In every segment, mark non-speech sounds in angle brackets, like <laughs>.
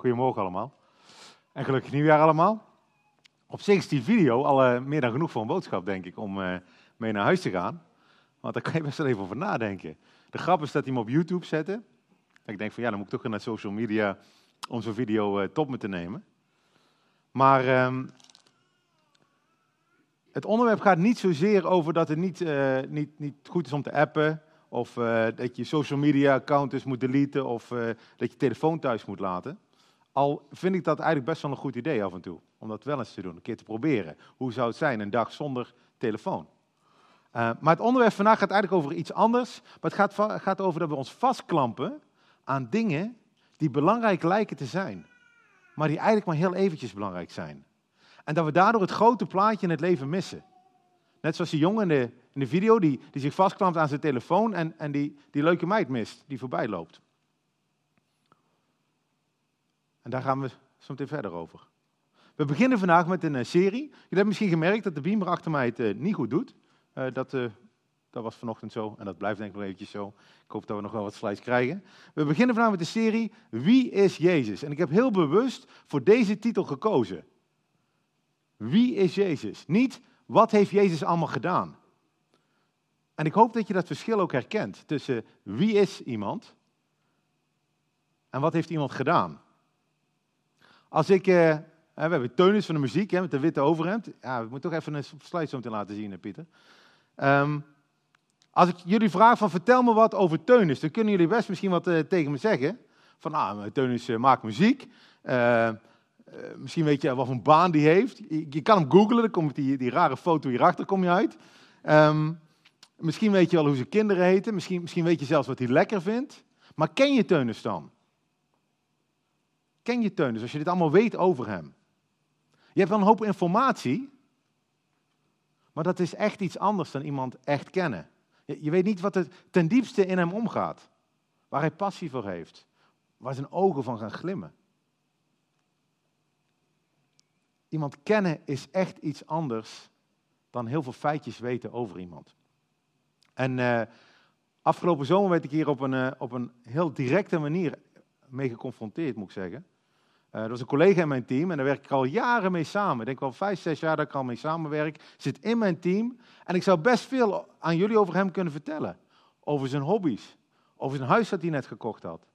Goedemorgen allemaal. En gelukkig nieuwjaar allemaal. Op zich is die video al eh, meer dan genoeg voor een boodschap, denk ik, om eh, mee naar huis te gaan. Want daar kan je best wel even over nadenken. De grap is dat hij hem op YouTube zette. Ik denk van ja, dan moet ik toch naar social media om zo'n video uh, top me te nemen. Maar ehm, het onderwerp gaat niet zozeer over dat het niet, niet, niet goed is om te appen. Of dat je social media account dus moet deleten. Of dat je telefoon thuis moet laten. Al vind ik dat eigenlijk best wel een goed idee af en toe. Om dat wel eens te doen, een keer te proberen. Hoe zou het zijn, een dag zonder telefoon? Uh, maar het onderwerp vandaag gaat eigenlijk over iets anders. Maar het gaat, gaat over dat we ons vastklampen aan dingen die belangrijk lijken te zijn. Maar die eigenlijk maar heel eventjes belangrijk zijn. En dat we daardoor het grote plaatje in het leven missen. Net zoals die jongen in de, in de video die, die zich vastklampt aan zijn telefoon en, en die, die leuke meid mist die voorbij loopt. En daar gaan we zo meteen verder over. We beginnen vandaag met een eh, serie. Jullie hebben misschien gemerkt dat de beamer achter mij het eh, niet goed doet. Uh, dat, dat was vanochtend zo en dat blijft denk ik nog eventjes zo. Ik hoop dat we nog wel wat slides krijgen. We beginnen vandaag met de serie Wie is Jezus? En ik heb heel bewust voor deze titel gekozen. Wie is Jezus? Niet wat heeft Jezus allemaal gedaan? En ik hoop dat je dat verschil ook herkent tussen wie is iemand en wat heeft iemand gedaan. Als ik, uh, we hebben Teunis van de muziek hè, met de witte overhemd. Ja, ik moet toch even een slide laten zien, Pieter. Um, als ik jullie vraag van vertel me wat over Teunis, dan kunnen jullie best misschien wat uh, tegen me zeggen. Van, ah, Teunis maakt muziek. misschien weet je wat voor een baan die heeft. Je, kan hem googlen, dan komt die, die rare foto hierachter kom je uit. Um, misschien weet je wel hoe zijn kinderen heten. Misschien, misschien weet je zelfs wat hij lekker vindt. Maar ken je Teunis dan? Ken je Teun, dus als je dit allemaal weet over hem. Je hebt wel een hoop informatie, maar dat is echt iets anders dan iemand echt kennen. Je, weet niet wat er ten diepste in hem omgaat, waar hij passie voor heeft, waar zijn ogen van gaan glimmen. Iemand kennen is echt iets anders dan heel veel feitjes weten over iemand. En uh, afgelopen zomer werd ik hier op een, uh, op een heel directe manier mee geconfronteerd, moet ik zeggen. Uh, er was een collega in mijn team en daar werk ik al jaren mee samen. Ik denk wel vijf, zes jaar dat ik al mee samenwerk. Zit in mijn team en ik zou best veel aan jullie over hem kunnen vertellen. Over zijn hobby's, over zijn huis dat hij net gekocht had.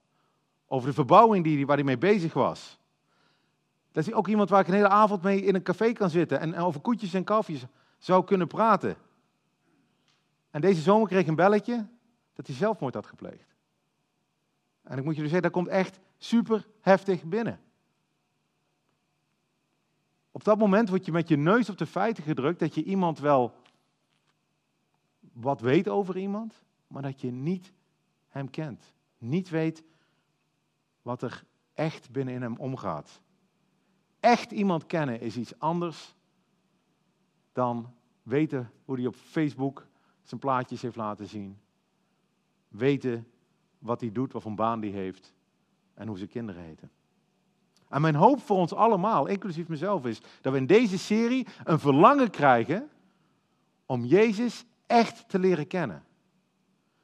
Over de verbouwing die, waar hij mee bezig was. Dat is ook iemand waar ik een hele avond mee in een café kan zitten en over koetjes en kalfjes zou kunnen praten. En deze zomer kreeg ik een belletje dat hij zelfmoord had gepleegd. En ik moet jullie zeggen, dat komt echt super heftig binnen. Op dat moment word je met je neus op de feiten gedrukt dat je iemand wel wat weet over iemand, maar dat je niet hem kent. Niet weet wat er echt binnenin hem omgaat. Echt iemand kennen is iets anders dan weten hoe hij op Facebook zijn plaatjes heeft laten zien. Weten wat hij doet, wat voor baan hij heeft en hoe zijn kinderen heten. En mijn hoop voor ons allemaal, inclusief mezelf, is dat we in deze serie een verlangen krijgen om Jezus echt te leren kennen.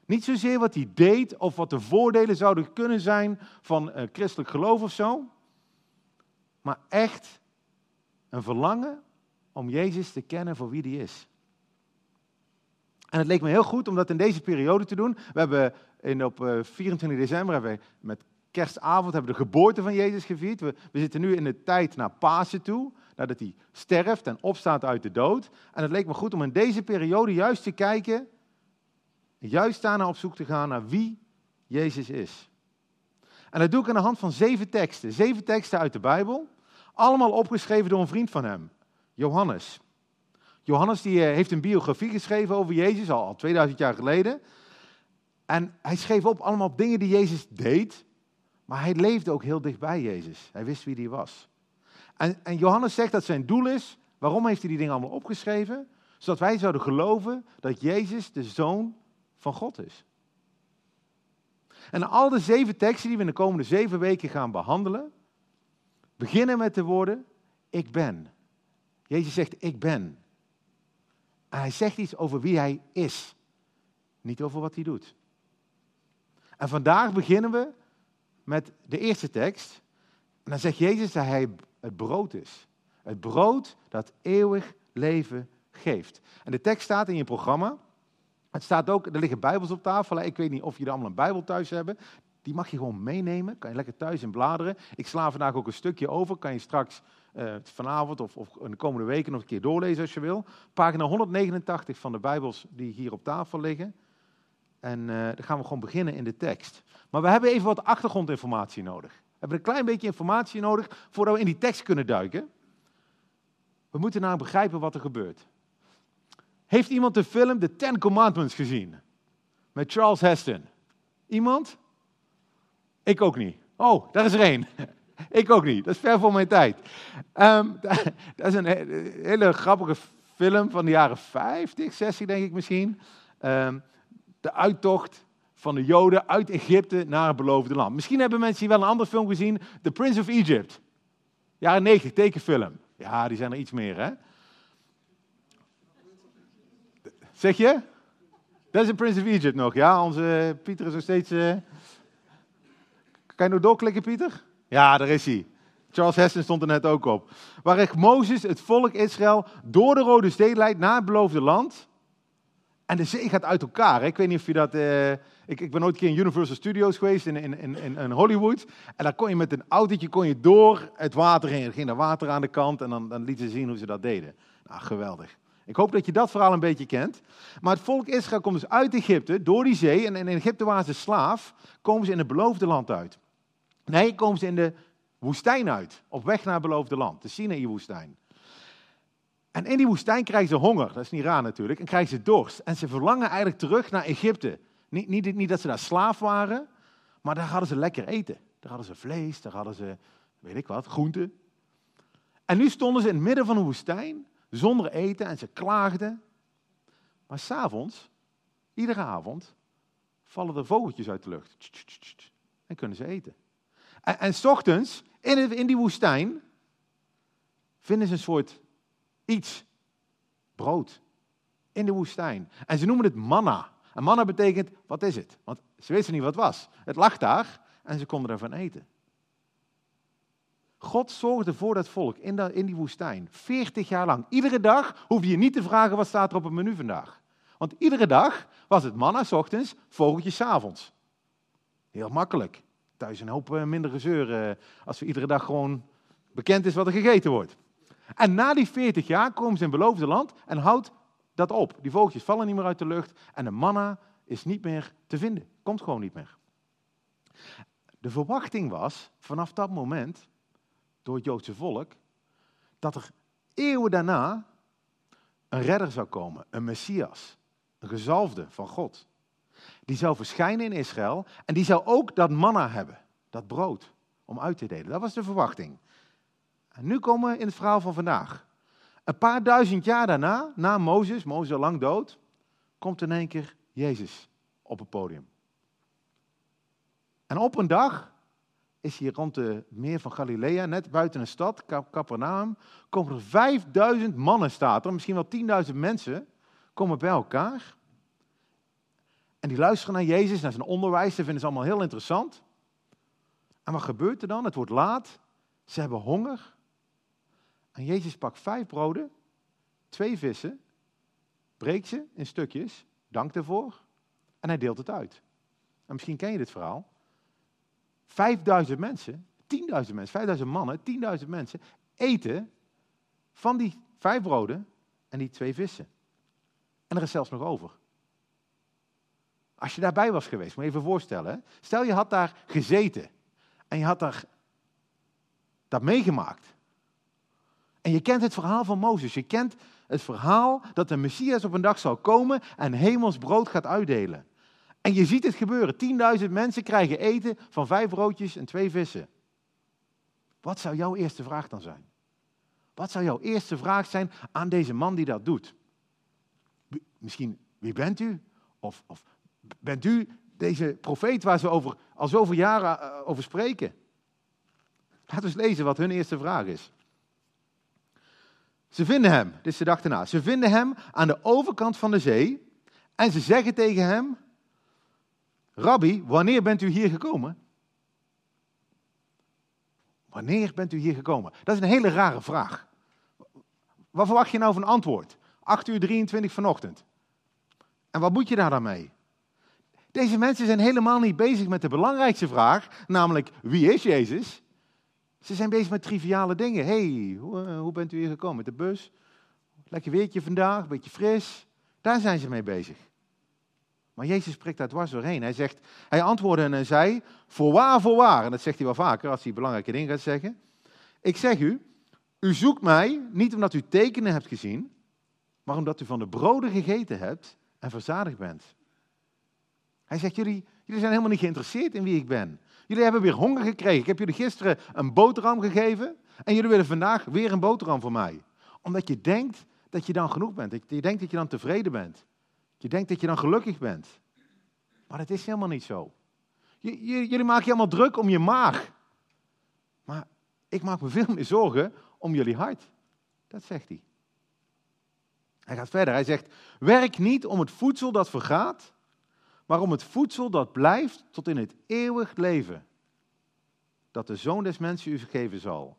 Niet zozeer wat hij deed of wat de voordelen zouden kunnen zijn van een christelijk geloof of zo, maar echt een verlangen om Jezus te kennen voor wie hij is. En het leek me heel goed om dat in deze periode te doen. We hebben in, op 24 eh, december hebben met kerstavond hebben we de geboorte van Jezus gevierd. We, we zitten nu in de tijd naar Pasen toe, nadat hij sterft en opstaat uit de dood. En het leek me goed om in deze periode juist te kijken, juist daarna op zoek te gaan naar wie Jezus is. En dat doe ik aan de hand van zeven teksten. Zeven teksten uit de Bijbel, allemaal opgeschreven door een vriend van hem, Johannes. Johannes die eh, heeft een biografie geschreven over Jezus, al, al 2000 jaar geleden. En hij schreef op allemaal dingen die Jezus deed, maar hij leefde ook heel dicht bij Jezus. Hij wist wie hij was. En, en Johannes zegt dat zijn doel is, waarom heeft hij die dingen allemaal opgeschreven? Zodat wij zouden geloven dat Jezus de zoon van God is. En al de zeven teksten die we in de komende zeven weken gaan behandelen, beginnen met de woorden, ik ben. Jezus zegt, ik ben. En hij zegt iets over wie hij is, niet over wat hij doet. En vandaag beginnen we met de eerste tekst. En dan zegt Jezus dat hij het brood is. Het brood dat eeuwig leven geeft. En de tekst staat in je programma. Het staat ook, er liggen bijbels op tafel. Ik weet niet of jullie allemaal een bijbel thuis hebben. Die mag je gewoon meenemen. Kan je lekker thuis in bladeren. Ik sla vandaag ook een stukje over. Kan je straks uh, vanavond of, of de komende weken nog een keer doorlezen als je wil. Pagina 189 van de bijbels die hier op tafel liggen. En uh, dan gaan we gewoon beginnen in de tekst. Maar we hebben even wat achtergrondinformatie nodig. We hebben een klein beetje informatie nodig voordat we in die tekst kunnen duiken. We moeten nou begrijpen wat er gebeurt. Heeft iemand de film The Ten Commandments gezien? Met Charles Heston. Iemand? Ik ook niet. Oh, daar is er één. <laughs> Ik ook niet. Dat is ver voor mijn tijd. Um, <laughs> dat is een hele grappige film van de jaren 50, 60 denk ik misschien. Um, de uittocht van de Joden uit Egypte naar het beloofde land. Misschien hebben mensen hier wel een andere film gezien. The Prince of Egypt. Jaren 90, tekenfilm. Ja, die zijn er iets meer, hè? Zeg je? Dat is een Prince of Egypt nog, ja? Onze Pieter is nog steeds... Uh... Kan je nog doorklikken, Pieter? Ja, daar is hij. Charles Heston stond er net ook op. Waar Mozes het volk Israël door de Rode Zee leidt naar het beloofde land. En de zee gaat uit elkaar. Ik weet niet of je dat... Uh, ik, ik, ben ooit een keer in Universal Studios geweest in, in, in, Hollywood. En daar kon je met een autootje kon je door het water heen. Er ging er water aan de kant en dan, dan lieten ze zien hoe ze dat deden. Nou, geweldig. Ik hoop dat je dat verhaal een beetje kent. Maar het volk Israël komt dus uit Egypte, door die zee. En in Egypte waren ze slaaf. Komen ze in het beloofde land uit. Nee, komen ze in de woestijn uit. Op weg naar het beloofde land. De Sinaï-woestijn. En in die woestijn krijgen ze honger. Dat is niet raar natuurlijk. En krijgen ze dorst. En ze verlangen eigenlijk terug naar Egypte. Niet, niet, niet dat ze daar slaaf waren. Maar daar hadden ze lekker eten. Daar hadden ze vlees. Daar hadden ze, weet ik wat, groenten. En nu stonden ze in het midden van een woestijn zonder eten en ze klaagden. Maar s'avonds, iedere avond, vallen er vogeltjes uit de lucht. En kunnen ze eten. En, en s ochtends, in, in die woestijn, vinden ze een soort iets. Brood. In de woestijn. En ze noemen het manna. En manna betekent, wat is het? Want ze wisten niet wat het was. Het lag daar en ze konden ervan eten. God zorgde voor dat volk in, die woestijn. 40 jaar lang. Iedere dag hoefde je niet te vragen wat staat er op het menu vandaag. Want iedere dag was het manna s ochtends, vogeltjes s avonds. Heel makkelijk. Thuis een hoop eh, minder gezeur eh, als we iedere dag gewoon bekend is wat er gegeten wordt. En na die 40 jaar komen ze in beloofde land en houdt dat op. Die vogeltjes vallen niet meer uit de lucht en de manna is niet meer te vinden. Komt gewoon niet meer. De verwachting was vanaf dat moment door het Joodse volk dat er eeuwen daarna een redder zou komen, een Messias, een gezalfde van God. Die zou verschijnen in Israël en die zou ook dat manna hebben, dat brood, om uit te delen. Dat was de verwachting. En nu komen we in het verhaal van vandaag. Een paar duizend jaar daarna, na Mozes, Mozes al lang dood, komt in één keer Jezus op het podium. En op een dag is hier rond het meer van Galilea, net buiten een stad, Capernaum, komen er 5000 mannen, staat er, misschien wel 10.000 mensen, komen bij elkaar. En die luisteren naar Jezus, naar zijn onderwijs, ze vinden ze allemaal heel interessant. En wat gebeurt er dan? Het wordt laat, ze hebben honger. En Jezus pakt vijf broden, twee vissen, breekt ze in stukjes, dankt ervoor en hij deelt het uit. En misschien ken je dit verhaal. Vijfduizend mensen, tienduizend mensen, vijfduizend mannen, tienduizend mensen eten van die vijf broden en die twee vissen. En er is zelfs nog over. Als je daarbij was geweest, moet je even voorstellen. Stel je had daar gezeten en je had daar dat meegemaakt. En je kent het verhaal van Mozes. Je kent het verhaal dat de Messias op een dag zal komen en hemels brood gaat uitdelen. En je ziet het gebeuren. 10.000 mensen krijgen eten van vijf broodjes en twee vissen. Wat zou jouw eerste vraag dan zijn? Wat zou jouw eerste vraag zijn aan deze man die dat doet? Misschien, wie bent u? Of, of bent u deze profeet waar ze over, al zoveel jaren eh, over spreken? Laten we eens lezen wat hun eerste vraag is. Ze vinden hem, dit is de dag erna. Ze vinden hem aan de overkant van de zee en ze zeggen tegen hem: Rabbi, wanneer bent u hier gekomen? Wanneer bent u hier gekomen? Dat is een hele rare vraag. Wat verwacht je nou van antwoord? 8 uur 23 vanochtend. En wat moet je daar dan mee? Deze mensen zijn helemaal niet bezig met de belangrijkste vraag, namelijk wie is Jezus? Ze zijn bezig met triviale dingen. hey, hoe, eh, hoe bent u hier gekomen? Met de bus? Lekker weertje vandaag, een beetje fris. Daar zijn ze mee bezig. Maar Jezus spreekt daar dwars doorheen. Hij, zegt, hij antwoordde en zei, voorwaar, voorwaar. En dat zegt hij wel vaker als hij belangrijke dingen gaat zeggen. Ik zeg u, u zoekt mij niet omdat u tekenen hebt gezien, maar omdat u van de broden gegeten hebt en verzadigd bent. Hij zegt, jullie, jullie zijn helemaal niet geïnteresseerd in wie ik ben. Jullie hebben weer honger gekregen. Ik heb jullie gisteren een boterham gegeven en jullie willen vandaag weer een boterham voor mij. Omdat je denkt dat je dan genoeg bent. Je denkt dat je dan tevreden bent. Je denkt dat je dan gelukkig bent. Maar dat is helemaal niet zo. jullie maken je allemaal druk om je maag. Maar ik maak me veel meer zorgen om jullie hart. Dat zegt hij. Hij gaat verder. Hij zegt: Werk niet om het voedsel dat vergaat, maar om het voedsel dat blijft tot in het eeuwig leven. Dat de zoon des mensen u geven zal.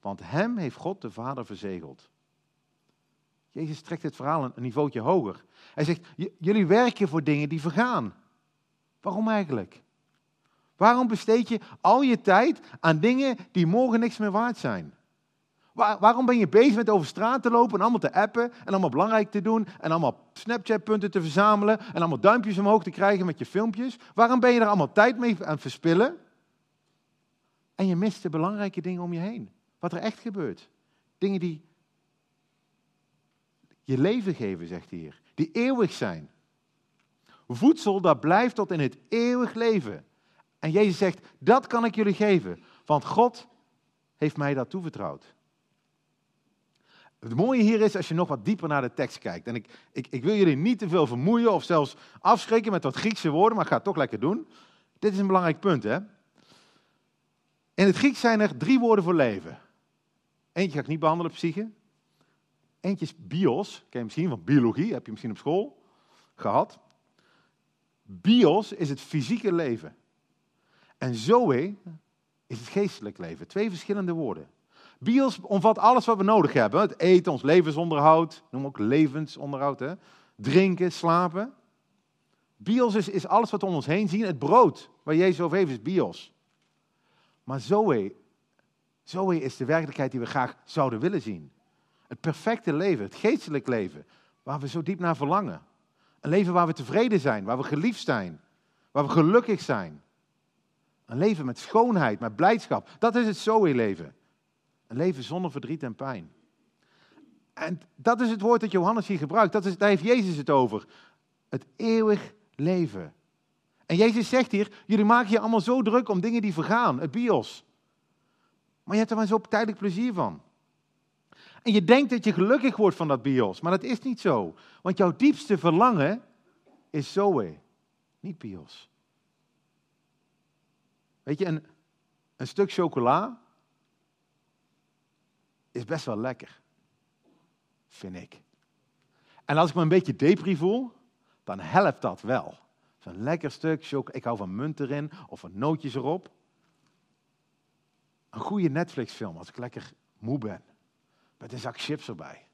Want hem heeft God de Vader verzegeld. Jezus trekt het verhaal een niveautje hoger. Hij zegt, jullie werken voor dingen die vergaan. Waarom eigenlijk? Waarom besteed je al je tijd aan dingen die morgen niks meer waard zijn? Waarom ben je bezig met over straat te lopen en allemaal te appen en allemaal belangrijk te doen en allemaal Snapchat-punten te verzamelen en allemaal duimpjes omhoog te krijgen met je filmpjes? Waarom ben je er allemaal tijd mee aan het verspillen? En je mist de belangrijke dingen om je heen. Wat er echt gebeurt. Dingen die je leven geven, zegt hij hier. Die eeuwig zijn. Voedsel dat blijft tot in het eeuwig leven. En Jezus zegt, dat kan ik jullie geven. Want God heeft mij dat toevertrouwd. Het mooie hier is als je nog wat dieper naar de tekst kijkt. En ik, ik, ik wil jullie niet te veel vermoeien of zelfs afschrikken met wat Griekse woorden, maar ik ga het toch lekker doen. Dit is een belangrijk punt, hè? In het Grieks zijn er drie woorden voor leven. Eentje ga ik niet behandelen, psyche. Eentje is bios, ken je misschien van biologie, heb je misschien op school gehad. Bios is het fysieke leven. En zoe is het geestelijk leven. Twee verschillende woorden. Bios omvat alles wat we nodig hebben. Het eten, ons levensonderhoud, noem ook levensonderhoud. Hè? Drinken, slapen. Bios is, is alles wat we om ons heen zien. Het brood waar Jezus over heeft is bios. Maar zoe, zoe is de werkelijkheid die we graag zouden willen zien. Het perfecte leven, het geestelijk leven, waar we zo diep naar verlangen. Een leven waar we tevreden zijn, waar we geliefd zijn, waar we gelukkig zijn. Een leven met schoonheid, met blijdschap. Dat is het Zoe-leven. Een leven zonder verdriet en pijn. En dat is het woord dat Johannes hier gebruikt. Dat is, daar heeft Jezus het over. Het eeuwig leven. En Jezus zegt hier, jullie maken je allemaal zo druk om dingen die vergaan, het bios. Maar je hebt er maar zo tijdelijk plezier van. En je denkt dat je gelukkig wordt van dat bios, maar dat is niet zo. Want jouw diepste verlangen is Zoe, niet bios. Weet je, een, een stuk chocola is best wel lekker, vind ik. En als ik me een beetje depri voel, dan helpt dat wel. Zo'n lekker stuk chocola, ik hou van munt erin of van nootjes erop. Een goede Netflix-film als ik lekker moe ben met een zak chips erbij.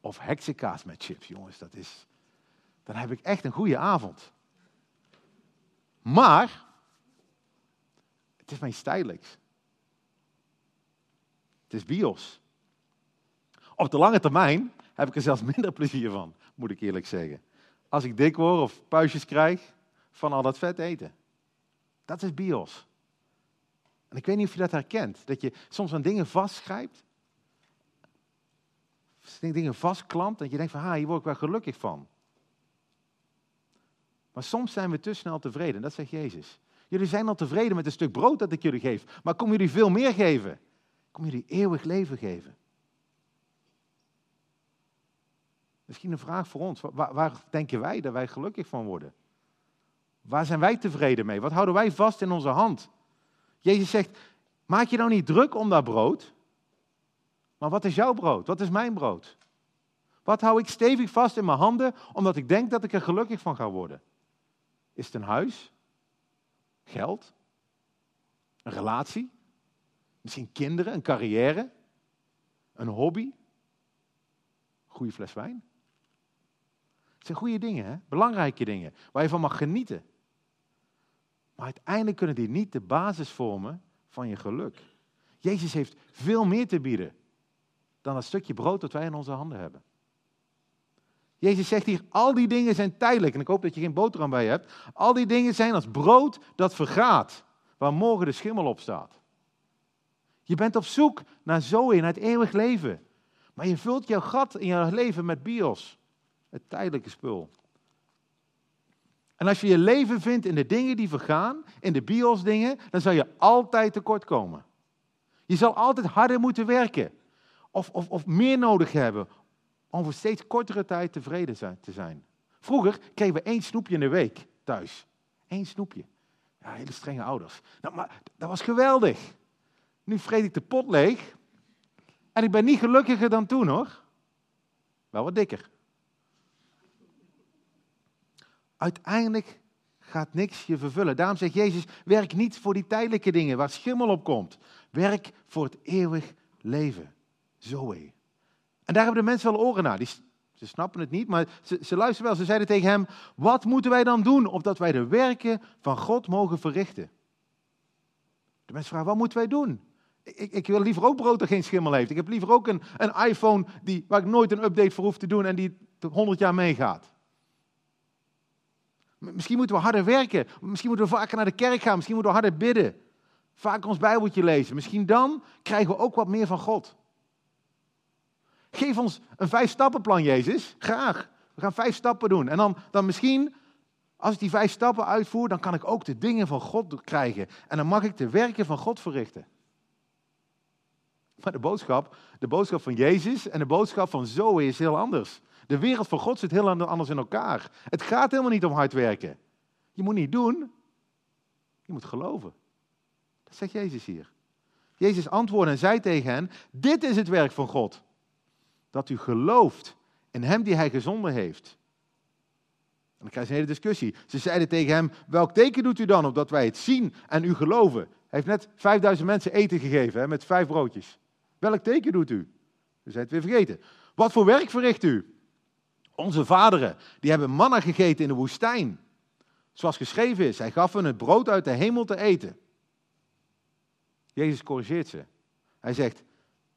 Of heksenkaas met chips, jongens, dat is. Dan heb ik echt een goede avond. Maar, het is mijn stijlijks. Het is bios. Op de lange termijn heb ik er zelfs <laughs> minder plezier van, moet ik eerlijk zeggen. Als ik dik word of puistjes krijg van al dat vet eten. Dat is bios. En ik weet niet of je dat herkent. Dat je soms aan dingen vastgrijpt dingen vastklampt en je denkt van, ha, hier word ik wel gelukkig van. Maar soms zijn we te snel tevreden, dat zegt Jezus. Jullie zijn al tevreden met een stuk brood dat ik jullie geef, maar kom jullie veel meer geven? Kom jullie eeuwig leven geven? Misschien een vraag voor ons. Waar, waar, denken wij dat wij gelukkig van worden? Waar zijn wij tevreden mee? Wat houden wij vast in onze hand? Jezus zegt, maak je nou niet druk om dat brood. Maar wat is jouw brood? Wat is mijn brood? Wat hou ik stevig vast in mijn handen omdat ik denk dat ik er gelukkig van ga worden? Is het een huis? Geld? Een relatie? Misschien kinderen, een carrière, een hobby, goede fles wijn. Het zijn goede dingen, hè? belangrijke dingen, waar je van mag genieten. Maar uiteindelijk kunnen die niet de basis vormen van je geluk. Jezus heeft veel meer te bieden dan dat stukje brood dat wij in onze handen hebben. Jezus zegt hier, al die dingen zijn tijdelijk. En ik hoop dat je geen boterham bij hebt. Al die dingen zijn als brood dat vergaat, waar morgen de schimmel op staat. Je bent op zoek naar Zoe, naar het eeuwig leven. Maar je vult jouw gat in jouw leven met bios, het tijdelijke spul. En als je je leven vindt in de dingen die vergaan, in de bios dingen, dan zal je altijd tekort komen. Je zal altijd harder moeten werken. Of, of, of meer nodig hebben om voor steeds kortere tijd tevreden te zijn. Vroeger kregen we één snoepje in de week thuis. Eén snoepje. Ja, hele strenge ouders. Nou, maar dat was geweldig. Nu vreet ik de pot leeg. En ik ben niet gelukkiger dan toen hoor. Wel wat dikker. Uiteindelijk gaat niks je vervullen. Daarom zegt Jezus, werk niet voor die tijdelijke dingen waar schimmel op komt. Werk voor het eeuwig leven. Zoe. En daar hebben de mensen wel oren naar. Die, ze snappen het niet, maar ze, ze luisteren wel. Ze zeiden tegen hem, wat moeten wij dan doen opdat wij de werken van God mogen verrichten? De mensen vragen, wat moeten wij doen? Ik, ik, wil liever ook brood dat geen schimmel heeft. Ik heb liever ook een, een iPhone die, waar ik nooit een update voor hoef te doen en die 100 jaar meegaat. Misschien moeten we harder werken. Misschien moeten we vaker naar de kerk gaan. Misschien moeten we harder bidden. Vaker ons Bijbeltje lezen. Misschien dan krijgen we ook wat meer van God. Geef ons een vijf stappenplan, Jezus. Graag. We gaan vijf stappen doen. En dan, dan misschien, als ik die vijf stappen uitvoer, dan kan ik ook de dingen van God krijgen. En dan mag ik de werken van God verrichten. Maar de boodschap, de boodschap van Jezus en de boodschap van Zoe is heel anders. De wereld van God zit heel anders in elkaar. Het gaat helemaal niet om hard werken. Je moet niet doen, je moet geloven. Dat zegt Jezus hier. Jezus antwoordde en zei tegen hen, dit is het werk van God dat u gelooft in hem die hij gezonden heeft. En dan krijg je een hele discussie. Ze zeiden tegen hem, welk teken doet u dan opdat wij het zien en u geloven? Hij heeft net 5000 mensen eten gegeven hè, met vijf broodjes. Welk teken doet u? Ze zijn het weer vergeten. Wat voor werk verricht u? Onze vaderen, die hebben manna gegeten in de woestijn. Zoals geschreven is, hij gaf hen het brood uit de hemel te eten. Jezus corrigeert ze. Hij zegt,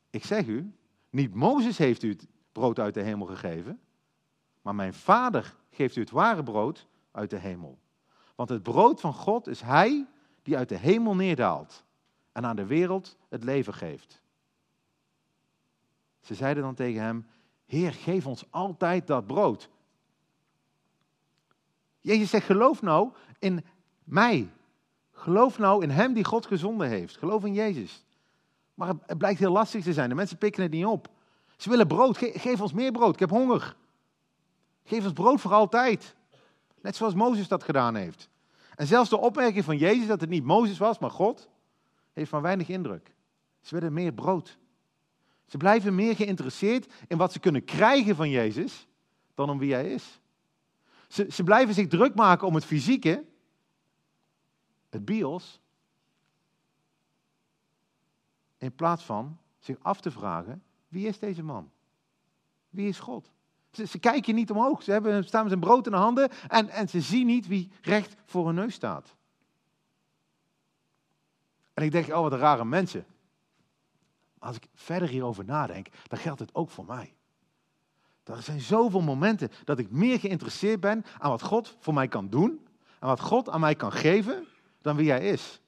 ik zeg u, niet Mozes heeft u het brood uit de hemel gegeven, maar mijn vader geeft u het ware brood uit de hemel. Want het brood van God is Hij die uit de hemel neerdaalt en aan de wereld het leven geeft. Ze zeiden dan tegen hem, Heer, geef ons altijd dat brood. Jezus zegt, geloof nou in mij. Geloof nou in Hem die God gezonden heeft. Geloof in Jezus. Maar het blijkt heel lastig te zijn. De mensen pikken het niet op. Ze willen brood. geef ons meer brood. Ik heb honger. Geef ons brood voor altijd. Net zoals Mozes dat gedaan heeft. En zelfs de opmerking van Jezus dat het niet Mozes was, maar God, heeft maar weinig indruk. Ze willen meer brood. Ze blijven meer geïnteresseerd in wat ze kunnen krijgen van Jezus dan om wie hij is. Ze, ze blijven zich druk maken om het fysieke, het bios, in plaats van zich af te vragen, wie is deze man? Wie is God? Ze, ze kijken niet omhoog, ze hebben, staan met zijn brood in de handen en, en ze zien niet wie recht voor hun neus staat. En ik denk, oh wat rare mensen. Maar als ik verder hierover nadenk, dan geldt het ook voor mij. Er zijn zoveel momenten dat ik meer geïnteresseerd ben aan wat God voor mij kan doen, aan wat God aan mij kan geven, dan wie hij is.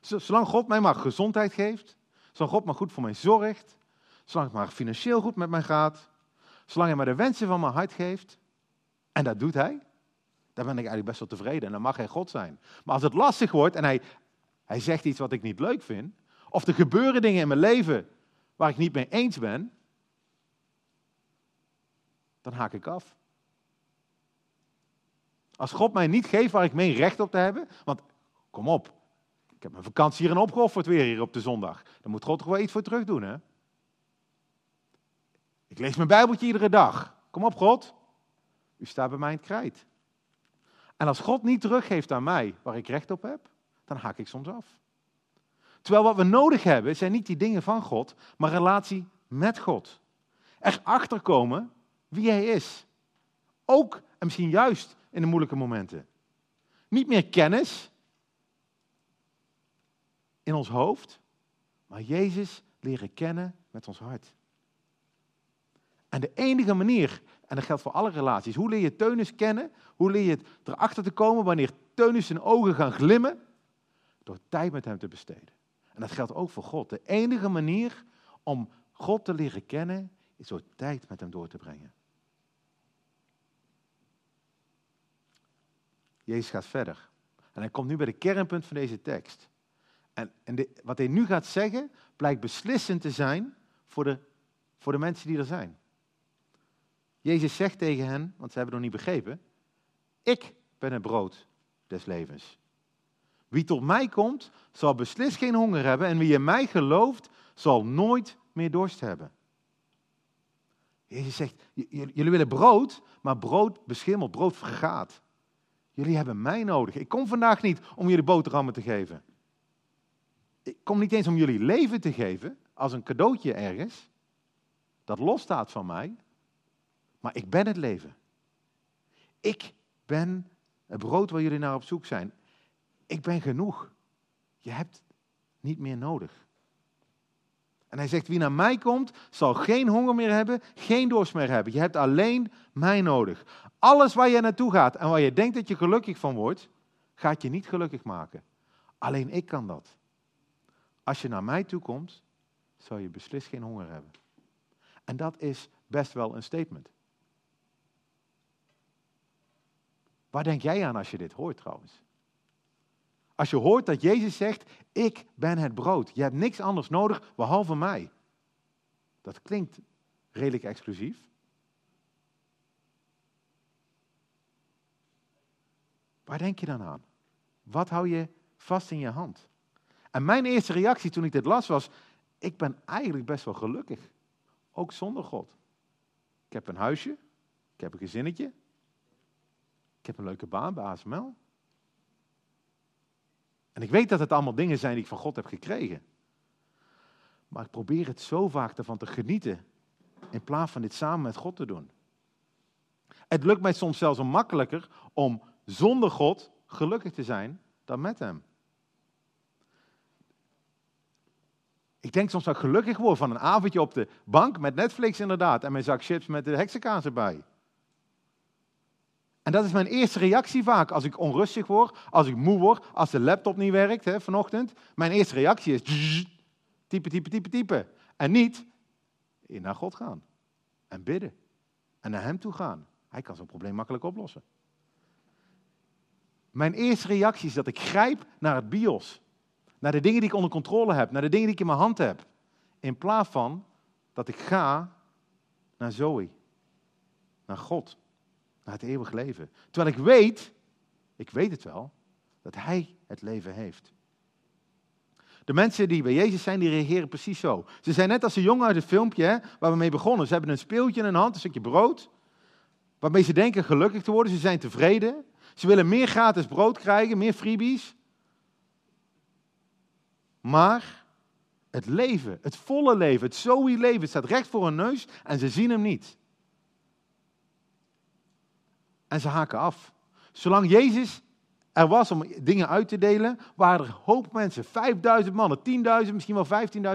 Zolang God mij maar gezondheid geeft, zolang God maar goed voor mij zorgt, zolang het maar financieel goed met mij gaat, zolang hij mij de wensen van mijn hart geeft, en dat doet hij, dan ben ik eigenlijk best wel tevreden en dan mag hij God zijn. Maar als het lastig wordt en hij, hij zegt iets wat ik niet leuk vind, of er gebeuren dingen in mijn leven waar ik niet mee eens ben, dan haak ik af. Als God mij niet geeft waar ik mee recht op te hebben, want kom op, ik heb mijn vakantie hierin opgeofferd weer hier op de zondag. Dan moet God toch wel iets voor terug doen, hè? Ik lees mijn Bijbeltje iedere dag. Kom op, God. U staat bij mij in het krijt. En als God niet teruggeeft aan mij waar ik recht op heb, dan haak ik soms af. Terwijl wat we nodig hebben zijn niet die dingen van God, maar relatie met God. Erachter komen wie Hij is. Ook en misschien juist in de moeilijke momenten. Niet meer kennis in ons hoofd, maar Jezus leren kennen met ons hart. En de enige manier, en dat geldt voor alle relaties, hoe leer je Teunus kennen? Hoe leer je het erachter te komen wanneer Teunus zijn ogen gaan glimmen? Door tijd met hem te besteden. En dat geldt ook voor God. De enige manier om God te leren kennen, is door tijd met hem door te brengen. Jezus gaat verder. En hij komt nu bij de kernpunt van deze tekst. En, en wat hij nu gaat zeggen, blijkt beslissend te zijn voor de, voor de mensen die er zijn. Jezus zegt tegen hen, want ze hebben het nog niet begrepen, ik ben het brood des levens. Wie tot mij komt, zal beslist geen honger hebben en wie in mij gelooft, zal nooit meer dorst hebben. Jezus zegt, jullie willen brood, maar brood beschimmelt, brood vergaat. Jullie hebben mij nodig. Ik kom vandaag niet om jullie boterhammen te geven. Ik kom niet eens om jullie leven te geven als een cadeautje ergens, dat losstaat van mij. Maar ik ben het leven. Ik ben het brood waar jullie naar op zoek zijn. Ik ben genoeg. Je hebt niet meer nodig. En hij zegt, wie naar mij komt, zal geen honger meer hebben, geen dorst meer hebben. Je hebt alleen mij nodig. Alles waar je naartoe gaat en waar je denkt dat je gelukkig van wordt, gaat je niet gelukkig maken. Alleen ik kan dat. Als je naar mij toe komt, zal je beslist geen honger hebben. En dat is best wel een statement. Waar denk jij aan als je dit hoort trouwens? Als je hoort dat Jezus zegt, ik ben het brood. Je hebt niks anders nodig behalve mij. Dat klinkt redelijk exclusief. Waar denk je dan aan? Wat hou je vast in je hand? En mijn eerste reactie toen ik dit las was, ik ben eigenlijk best wel gelukkig. Ook zonder God. Ik heb een huisje, ik heb een gezinnetje, ik heb een leuke baan bij ASML. En ik weet dat het allemaal dingen zijn die ik van God heb gekregen. Maar ik probeer het zo vaak ervan te genieten, in plaats van dit samen met God te doen. Het lukt mij soms zelfs makkelijker om zonder God gelukkig te zijn dan met Hem. Ik denk soms dat ik gelukkig word van een avondje op de bank met Netflix inderdaad en mijn zak chips met de heksenkaas erbij. En dat is mijn eerste reactie vaak als ik onrustig word, als ik moe word, als de laptop niet werkt hè, vanochtend. Mijn eerste reactie is typen, typen, typen, typen. En niet naar God gaan en bidden en naar Hem toe gaan. Hij kan zo'n probleem makkelijk oplossen. Mijn eerste reactie is dat ik grijp naar het bios. Naar de dingen die ik onder controle heb, naar de dingen die ik in mijn hand heb. In plaats van dat ik ga naar Zoe, naar God het eeuwig leven. Terwijl ik weet, ik weet het wel, dat Hij het leven heeft. De mensen die bij Jezus zijn, die reageren precies zo. Ze zijn net als de jongen uit het filmpje hè, waar we mee begonnen. Ze hebben een speeltje in hun hand, een stukje brood, waarmee ze denken gelukkig te worden. Ze zijn tevreden. Ze willen meer gratis brood krijgen, meer freebies. Maar het leven, het volle leven, het Zoe-leven, staat recht voor hun neus en ze zien hem niet. En ze haken af. Zolang Jezus er was om dingen uit te delen, waren er hoop mensen. 5000 mannen, 10.000, misschien wel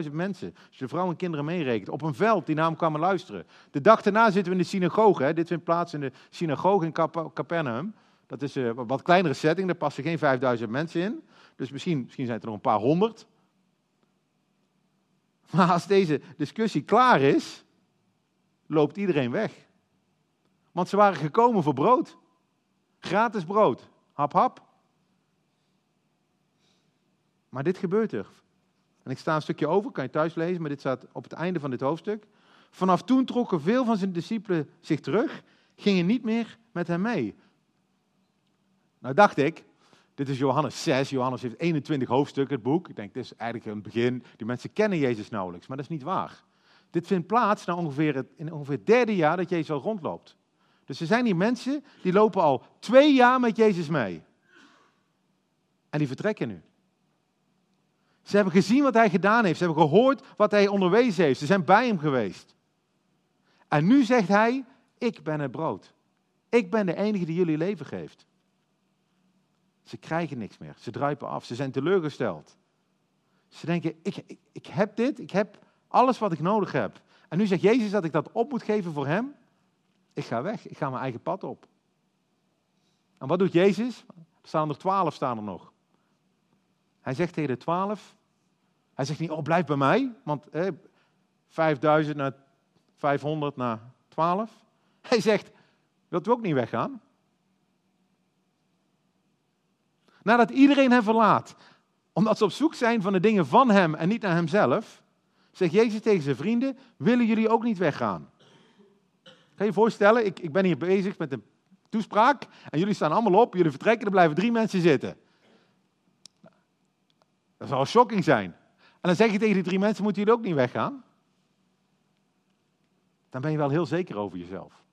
15.000 mensen. Als je vrouwen en kinderen meerekent. Op een veld die naar hem kwamen luisteren. De dag daarna zitten we in de synagoge. Hè. Dit vindt plaats in de synagoge in Capernaum. Dat is een wat kleinere setting, daar passen geen 5000 mensen in. Dus misschien, misschien zijn het er nog een paar honderd. Maar als deze discussie klaar is, loopt iedereen weg. Want ze waren gekomen voor brood. Gratis brood. Hap, hap. Maar dit gebeurt er. En ik sta een stukje over, kan je thuis lezen, maar dit staat op het einde van dit hoofdstuk. Vanaf toen trokken veel van zijn discipelen zich terug, gingen niet meer met hem mee. Nou dacht ik, dit is Johannes 6, Johannes heeft 21 hoofdstukken, het boek. Ik denk, dit is eigenlijk een begin, die mensen kennen Jezus nauwelijks, maar dat is niet waar. Dit vindt plaats na ongeveer in ongeveer het derde jaar dat Jezus al rondloopt. Dus er zijn hier mensen die lopen al twee jaar met Jezus mee. En die vertrekken nu. Ze hebben gezien wat hij gedaan heeft. Ze hebben gehoord wat hij onderwezen heeft. Ze zijn bij hem geweest. En nu zegt hij, ik ben het brood. Ik ben de enige die jullie leven geeft. Ze krijgen niks meer. Ze druipen af. Ze zijn teleurgesteld. Ze denken, ik, ik, ik heb dit, ik heb alles wat ik nodig heb. En nu zegt Jezus dat ik dat op moet geven voor hem. Ik ga weg, ik ga mijn eigen pad op. En wat doet Jezus? Er staan er twaalf staan er nog. Hij zegt tegen de twaalf, hij zegt niet, oh blijf bij mij, want eh, 5000 naar 500 naar 12. Hij zegt, wilt u ook niet weggaan? Nadat iedereen hem verlaat, omdat ze op zoek zijn van de dingen van hem en niet naar hemzelf, zegt Jezus tegen zijn vrienden, willen jullie ook niet weggaan? Kan je je voorstellen, ik, ik ben hier bezig met een toespraak en jullie staan allemaal op, jullie vertrekken, er blijven drie mensen zitten. Dat zal shocking zijn. En dan zeg je tegen die drie mensen, moeten jullie ook niet weggaan? Dan ben je wel heel zeker over jezelf.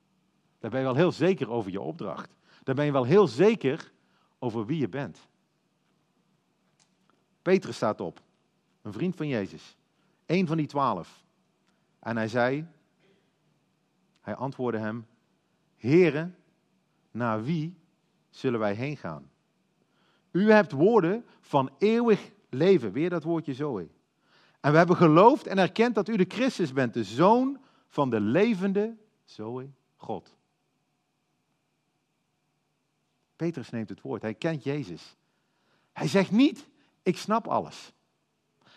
Dan ben je wel heel zeker over je opdracht. Dan ben je wel heel zeker over wie je bent. Petrus staat op, een vriend van Jezus, een van die twaalf. En hij zei, hij antwoordde hem, Heren, naar wie zullen wij heen gaan? U hebt woorden van eeuwig leven. Weer dat woordje Zoe. En we hebben geloofd en erkend dat u de Christus bent, de Zoon van de levende Zoe God. Petrus neemt het woord. Hij kent Jezus. Hij zegt niet, ik snap alles.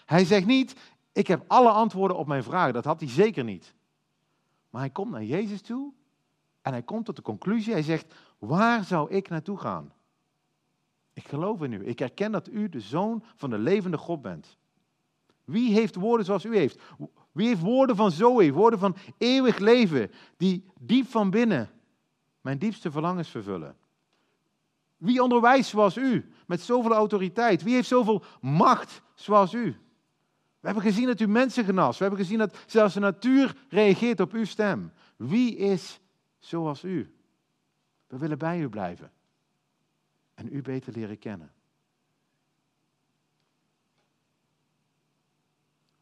Hij zegt niet, ik heb alle antwoorden op mijn vragen. Dat had hij zeker niet. Maar hij komt naar Jezus toe en hij komt tot de conclusie. Hij zegt, waar zou ik naartoe gaan? Ik geloof in u. Ik erken dat u de zoon van de levende God bent. Wie heeft woorden zoals u heeft? Wie heeft woorden van Zoe, woorden van eeuwig leven, die diep van binnen mijn diepste verlangens vervullen? Wie onderwijst zoals u, met zoveel autoriteit? Wie heeft zoveel macht zoals u? We hebben gezien dat u mensen genast. We hebben gezien dat zelfs de natuur reageert op uw stem. Wie is zoals u? We willen bij u blijven en u beter leren kennen.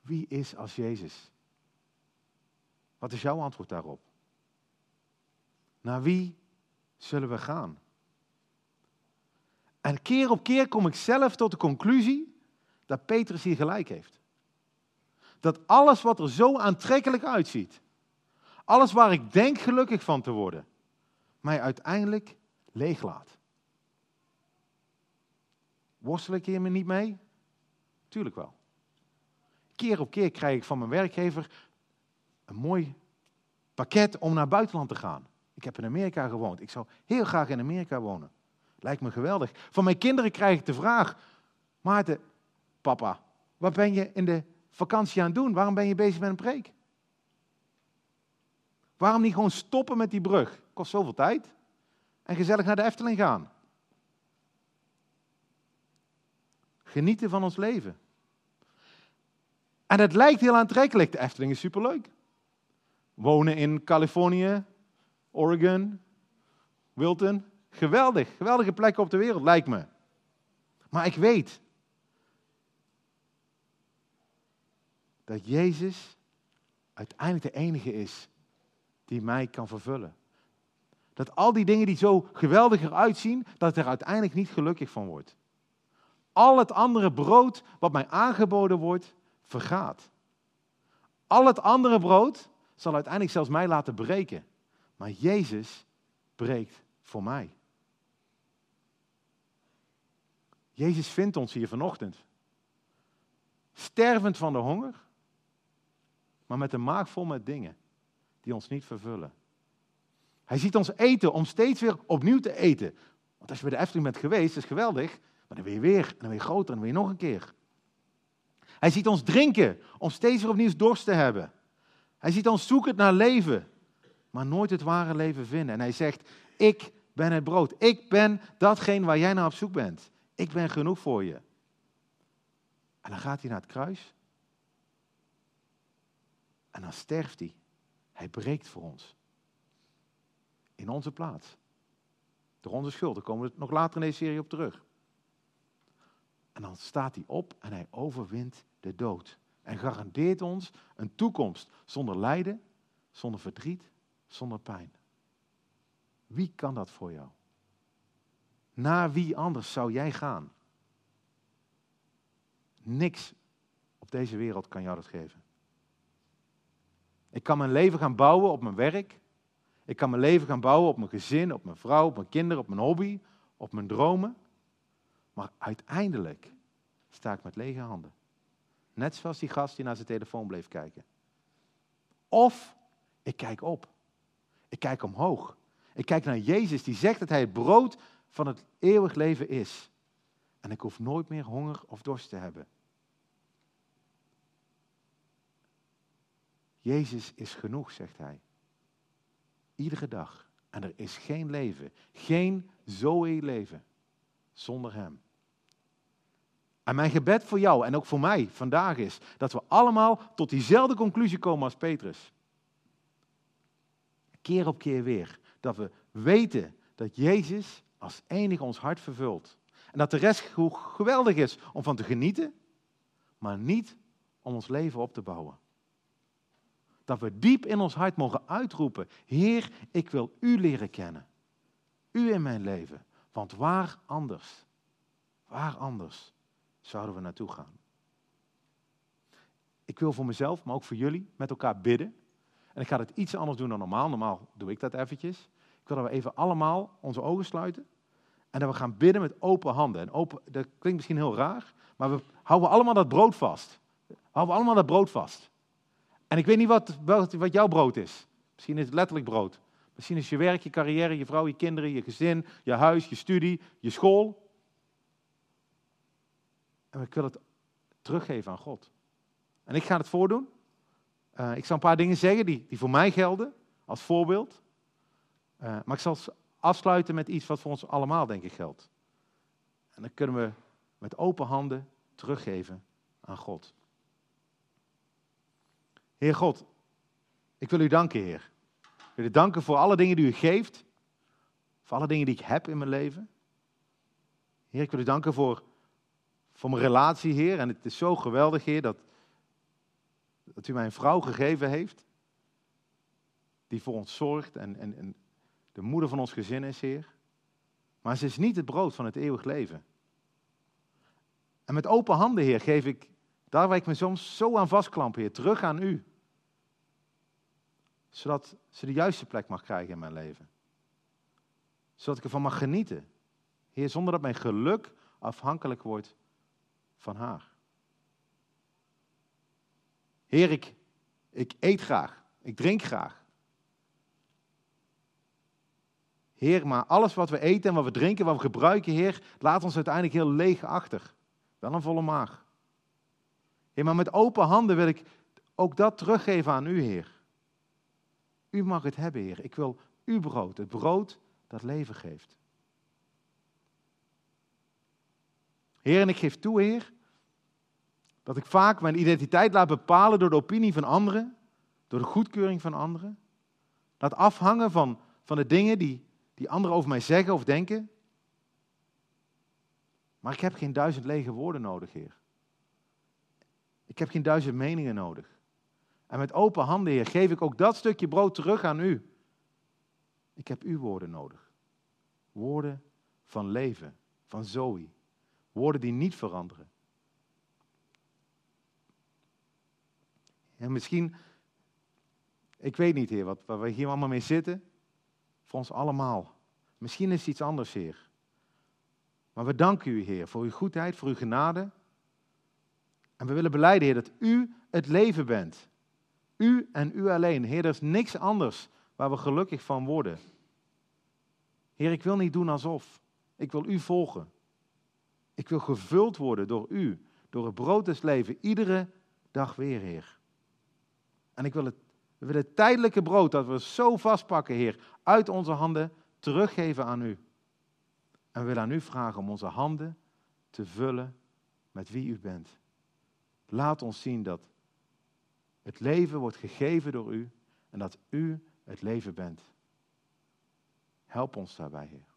Wie is als Jezus? Wat is jouw antwoord daarop? Naar wie zullen we gaan? En keer op keer kom ik zelf tot de conclusie dat Petrus hier gelijk heeft. Dat alles wat er zo aantrekkelijk uitziet, alles waar ik denk gelukkig van te worden, mij uiteindelijk leeglaat. Worstel ik hiermee niet mee? Tuurlijk wel. Keer op keer krijg ik van mijn werkgever een mooi pakket om naar buitenland te gaan. Ik heb in Amerika gewoond. Ik zou heel graag in Amerika wonen. Lijkt me geweldig. Van mijn kinderen krijg ik de vraag: Maarten, papa, wat ben je in de vakantie aan doen? Waarom ben je bezig met een preek? Waarom niet gewoon stoppen met die brug? Kost zoveel tijd. En gezellig naar de Efteling gaan. Genieten van ons leven. En het lijkt heel aantrekkelijk. De Efteling is superleuk. Wonen in Californië, Oregon, Wilton. Geweldig. Geweldige plekken op de wereld, lijkt me. Maar ik weet dat Jezus uiteindelijk de enige is die mij kan vervullen. Dat al die dingen die zo geweldig eruit zien, dat ik er uiteindelijk niet gelukkig van word. Al het andere brood wat mij aangeboden wordt, vergaat. Al het andere brood zal uiteindelijk zelfs mij laten breken. Maar Jezus breekt voor mij. Jezus vindt ons hier vanochtend. Stervend van de honger, maar met een maag vol met dingen die ons niet vervullen. Hij ziet ons eten om steeds weer opnieuw te eten. Want als je bij de Efteling bent geweest, is geweldig. Maar dan weer weer, en dan weer groter, en dan weer nog een keer. Hij ziet ons drinken om steeds weer opnieuw dorst te hebben. Hij ziet ons zoeken naar leven, maar nooit het ware leven vinden. En hij zegt, ik ben het brood. Ik ben datgene waar jij naar op zoek bent. Ik ben genoeg voor je. En dan gaat hij naar het kruis. En dan sterft hij. Hij breekt voor ons. In onze plaats. Door onze schuld. Daar komen we nog later in deze serie op terug. En dan staat hij op en hij overwint de dood. En garandeert ons een toekomst zonder lijden, zonder verdriet, zonder pijn. Wie kan dat voor jou? Naar wie anders zou jij gaan? Niks op deze wereld kan jou dat geven. Ik kan mijn leven gaan bouwen op mijn werk. Ik kan mijn leven gaan bouwen op mijn gezin, op mijn vrouw, op mijn kinderen, op mijn hobby, op mijn dromen. Maar uiteindelijk sta ik met lege handen. Net zoals die gast die naar zijn telefoon bleef kijken. Of ik kijk op. Ik kijk omhoog. Ik kijk naar Jezus die zegt dat hij het brood van het eeuwig leven is. En ik hoef nooit meer honger of dorst te hebben. Jezus is genoeg, zegt hij. Iedere dag. En er is geen leven, geen Zoe-leven zonder Hem. En mijn gebed voor jou en ook voor mij vandaag is dat we allemaal tot diezelfde conclusie komen als Petrus. Keer op keer weer. Dat we weten dat Jezus als enige ons hart vervult. En dat de rest geweldig is om van te genieten, maar niet om ons leven op te bouwen. Dat we diep in ons hart mogen uitroepen, Heer, ik wil U leren kennen. U in mijn leven. Want waar anders, waar anders zouden we naartoe gaan? Ik wil voor mezelf, maar ook voor jullie, met elkaar bidden. En ik ga het iets anders doen dan normaal. Normaal doe ik dat eventjes. Ik wil dat we even allemaal onze ogen sluiten. En dat we gaan bidden met open handen. En open, dat klinkt misschien heel raar, maar we houden allemaal dat brood vast. Houden we allemaal dat brood vast. En ik weet niet wat, wat jouw brood is. Misschien is het letterlijk brood. Misschien is je werk, je carrière, je vrouw, je kinderen, je gezin, je huis, je studie, je school. En ik wil het teruggeven aan God. En ik ga het voordoen. Uh, ik zal een paar dingen zeggen die, die voor mij gelden, als voorbeeld. Uh, maar ik zal afsluiten met iets wat voor ons allemaal, denk ik, geldt. En dan kunnen we met open handen teruggeven aan God. Heer God, ik wil u danken, Heer. Ik wil u danken voor alle dingen die u geeft. Voor alle dingen die ik heb in mijn leven. Heer, ik wil u danken voor, voor mijn relatie, Heer. En het is zo geweldig, Heer, dat, dat u mij een vrouw gegeven heeft. Die voor ons zorgt en, en, en de moeder van ons gezin is, Heer. Maar ze is niet het brood van het eeuwig leven. En met open handen, Heer, geef ik, daar waar ik me soms zo aan vastklamp, Heer, terug aan U zodat ze de juiste plek mag krijgen in mijn leven. Zodat ik ervan mag genieten. Heer, zonder dat mijn geluk afhankelijk wordt van haar. Heer, ik, ik eet graag. Ik drink graag. Heer, maar alles wat we eten en wat we drinken, wat we gebruiken, Heer, laat ons uiteindelijk heel leeg achter. Wel een volle maag. Heer, maar met open handen wil ik ook dat teruggeven aan u, Heer. U mag het hebben, Heer. Ik wil uw brood, het brood dat leven geeft. Heer, en ik geef toe, Heer, dat ik vaak mijn identiteit laat bepalen door de opinie van anderen, door de goedkeuring van anderen. Laat afhangen van, van de dingen die, die anderen over mij zeggen of denken. Maar ik heb geen duizend lege woorden nodig, Heer. Ik heb geen duizend meningen nodig. En met open handen, Heer, geef ik ook dat stukje brood terug aan u. Ik heb uw woorden nodig. Woorden van leven, van Zoe. Woorden die niet veranderen. En misschien, ik weet niet, Heer, wat, waar we hier allemaal mee zitten. Voor ons allemaal. Misschien is het iets anders, Heer. Maar we danken u, Heer, voor uw goedheid, voor uw genade. En we willen beleiden, Heer, dat u het leven bent. U en u alleen. Heer, er is niks anders waar we gelukkig van worden. Heer, ik wil niet doen alsof. Ik wil u volgen. Ik wil gevuld worden door u, door het brood des leven, iedere dag weer, Heer. En ik wil het, we willen het tijdelijke brood dat we zo vastpakken, Heer, uit onze handen teruggeven aan u. En we willen aan u vragen om onze handen te vullen met wie u bent. Laat ons zien dat het leven wordt gegeven door u en dat u het leven bent. Help ons daarbij, Heer.